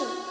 imagem.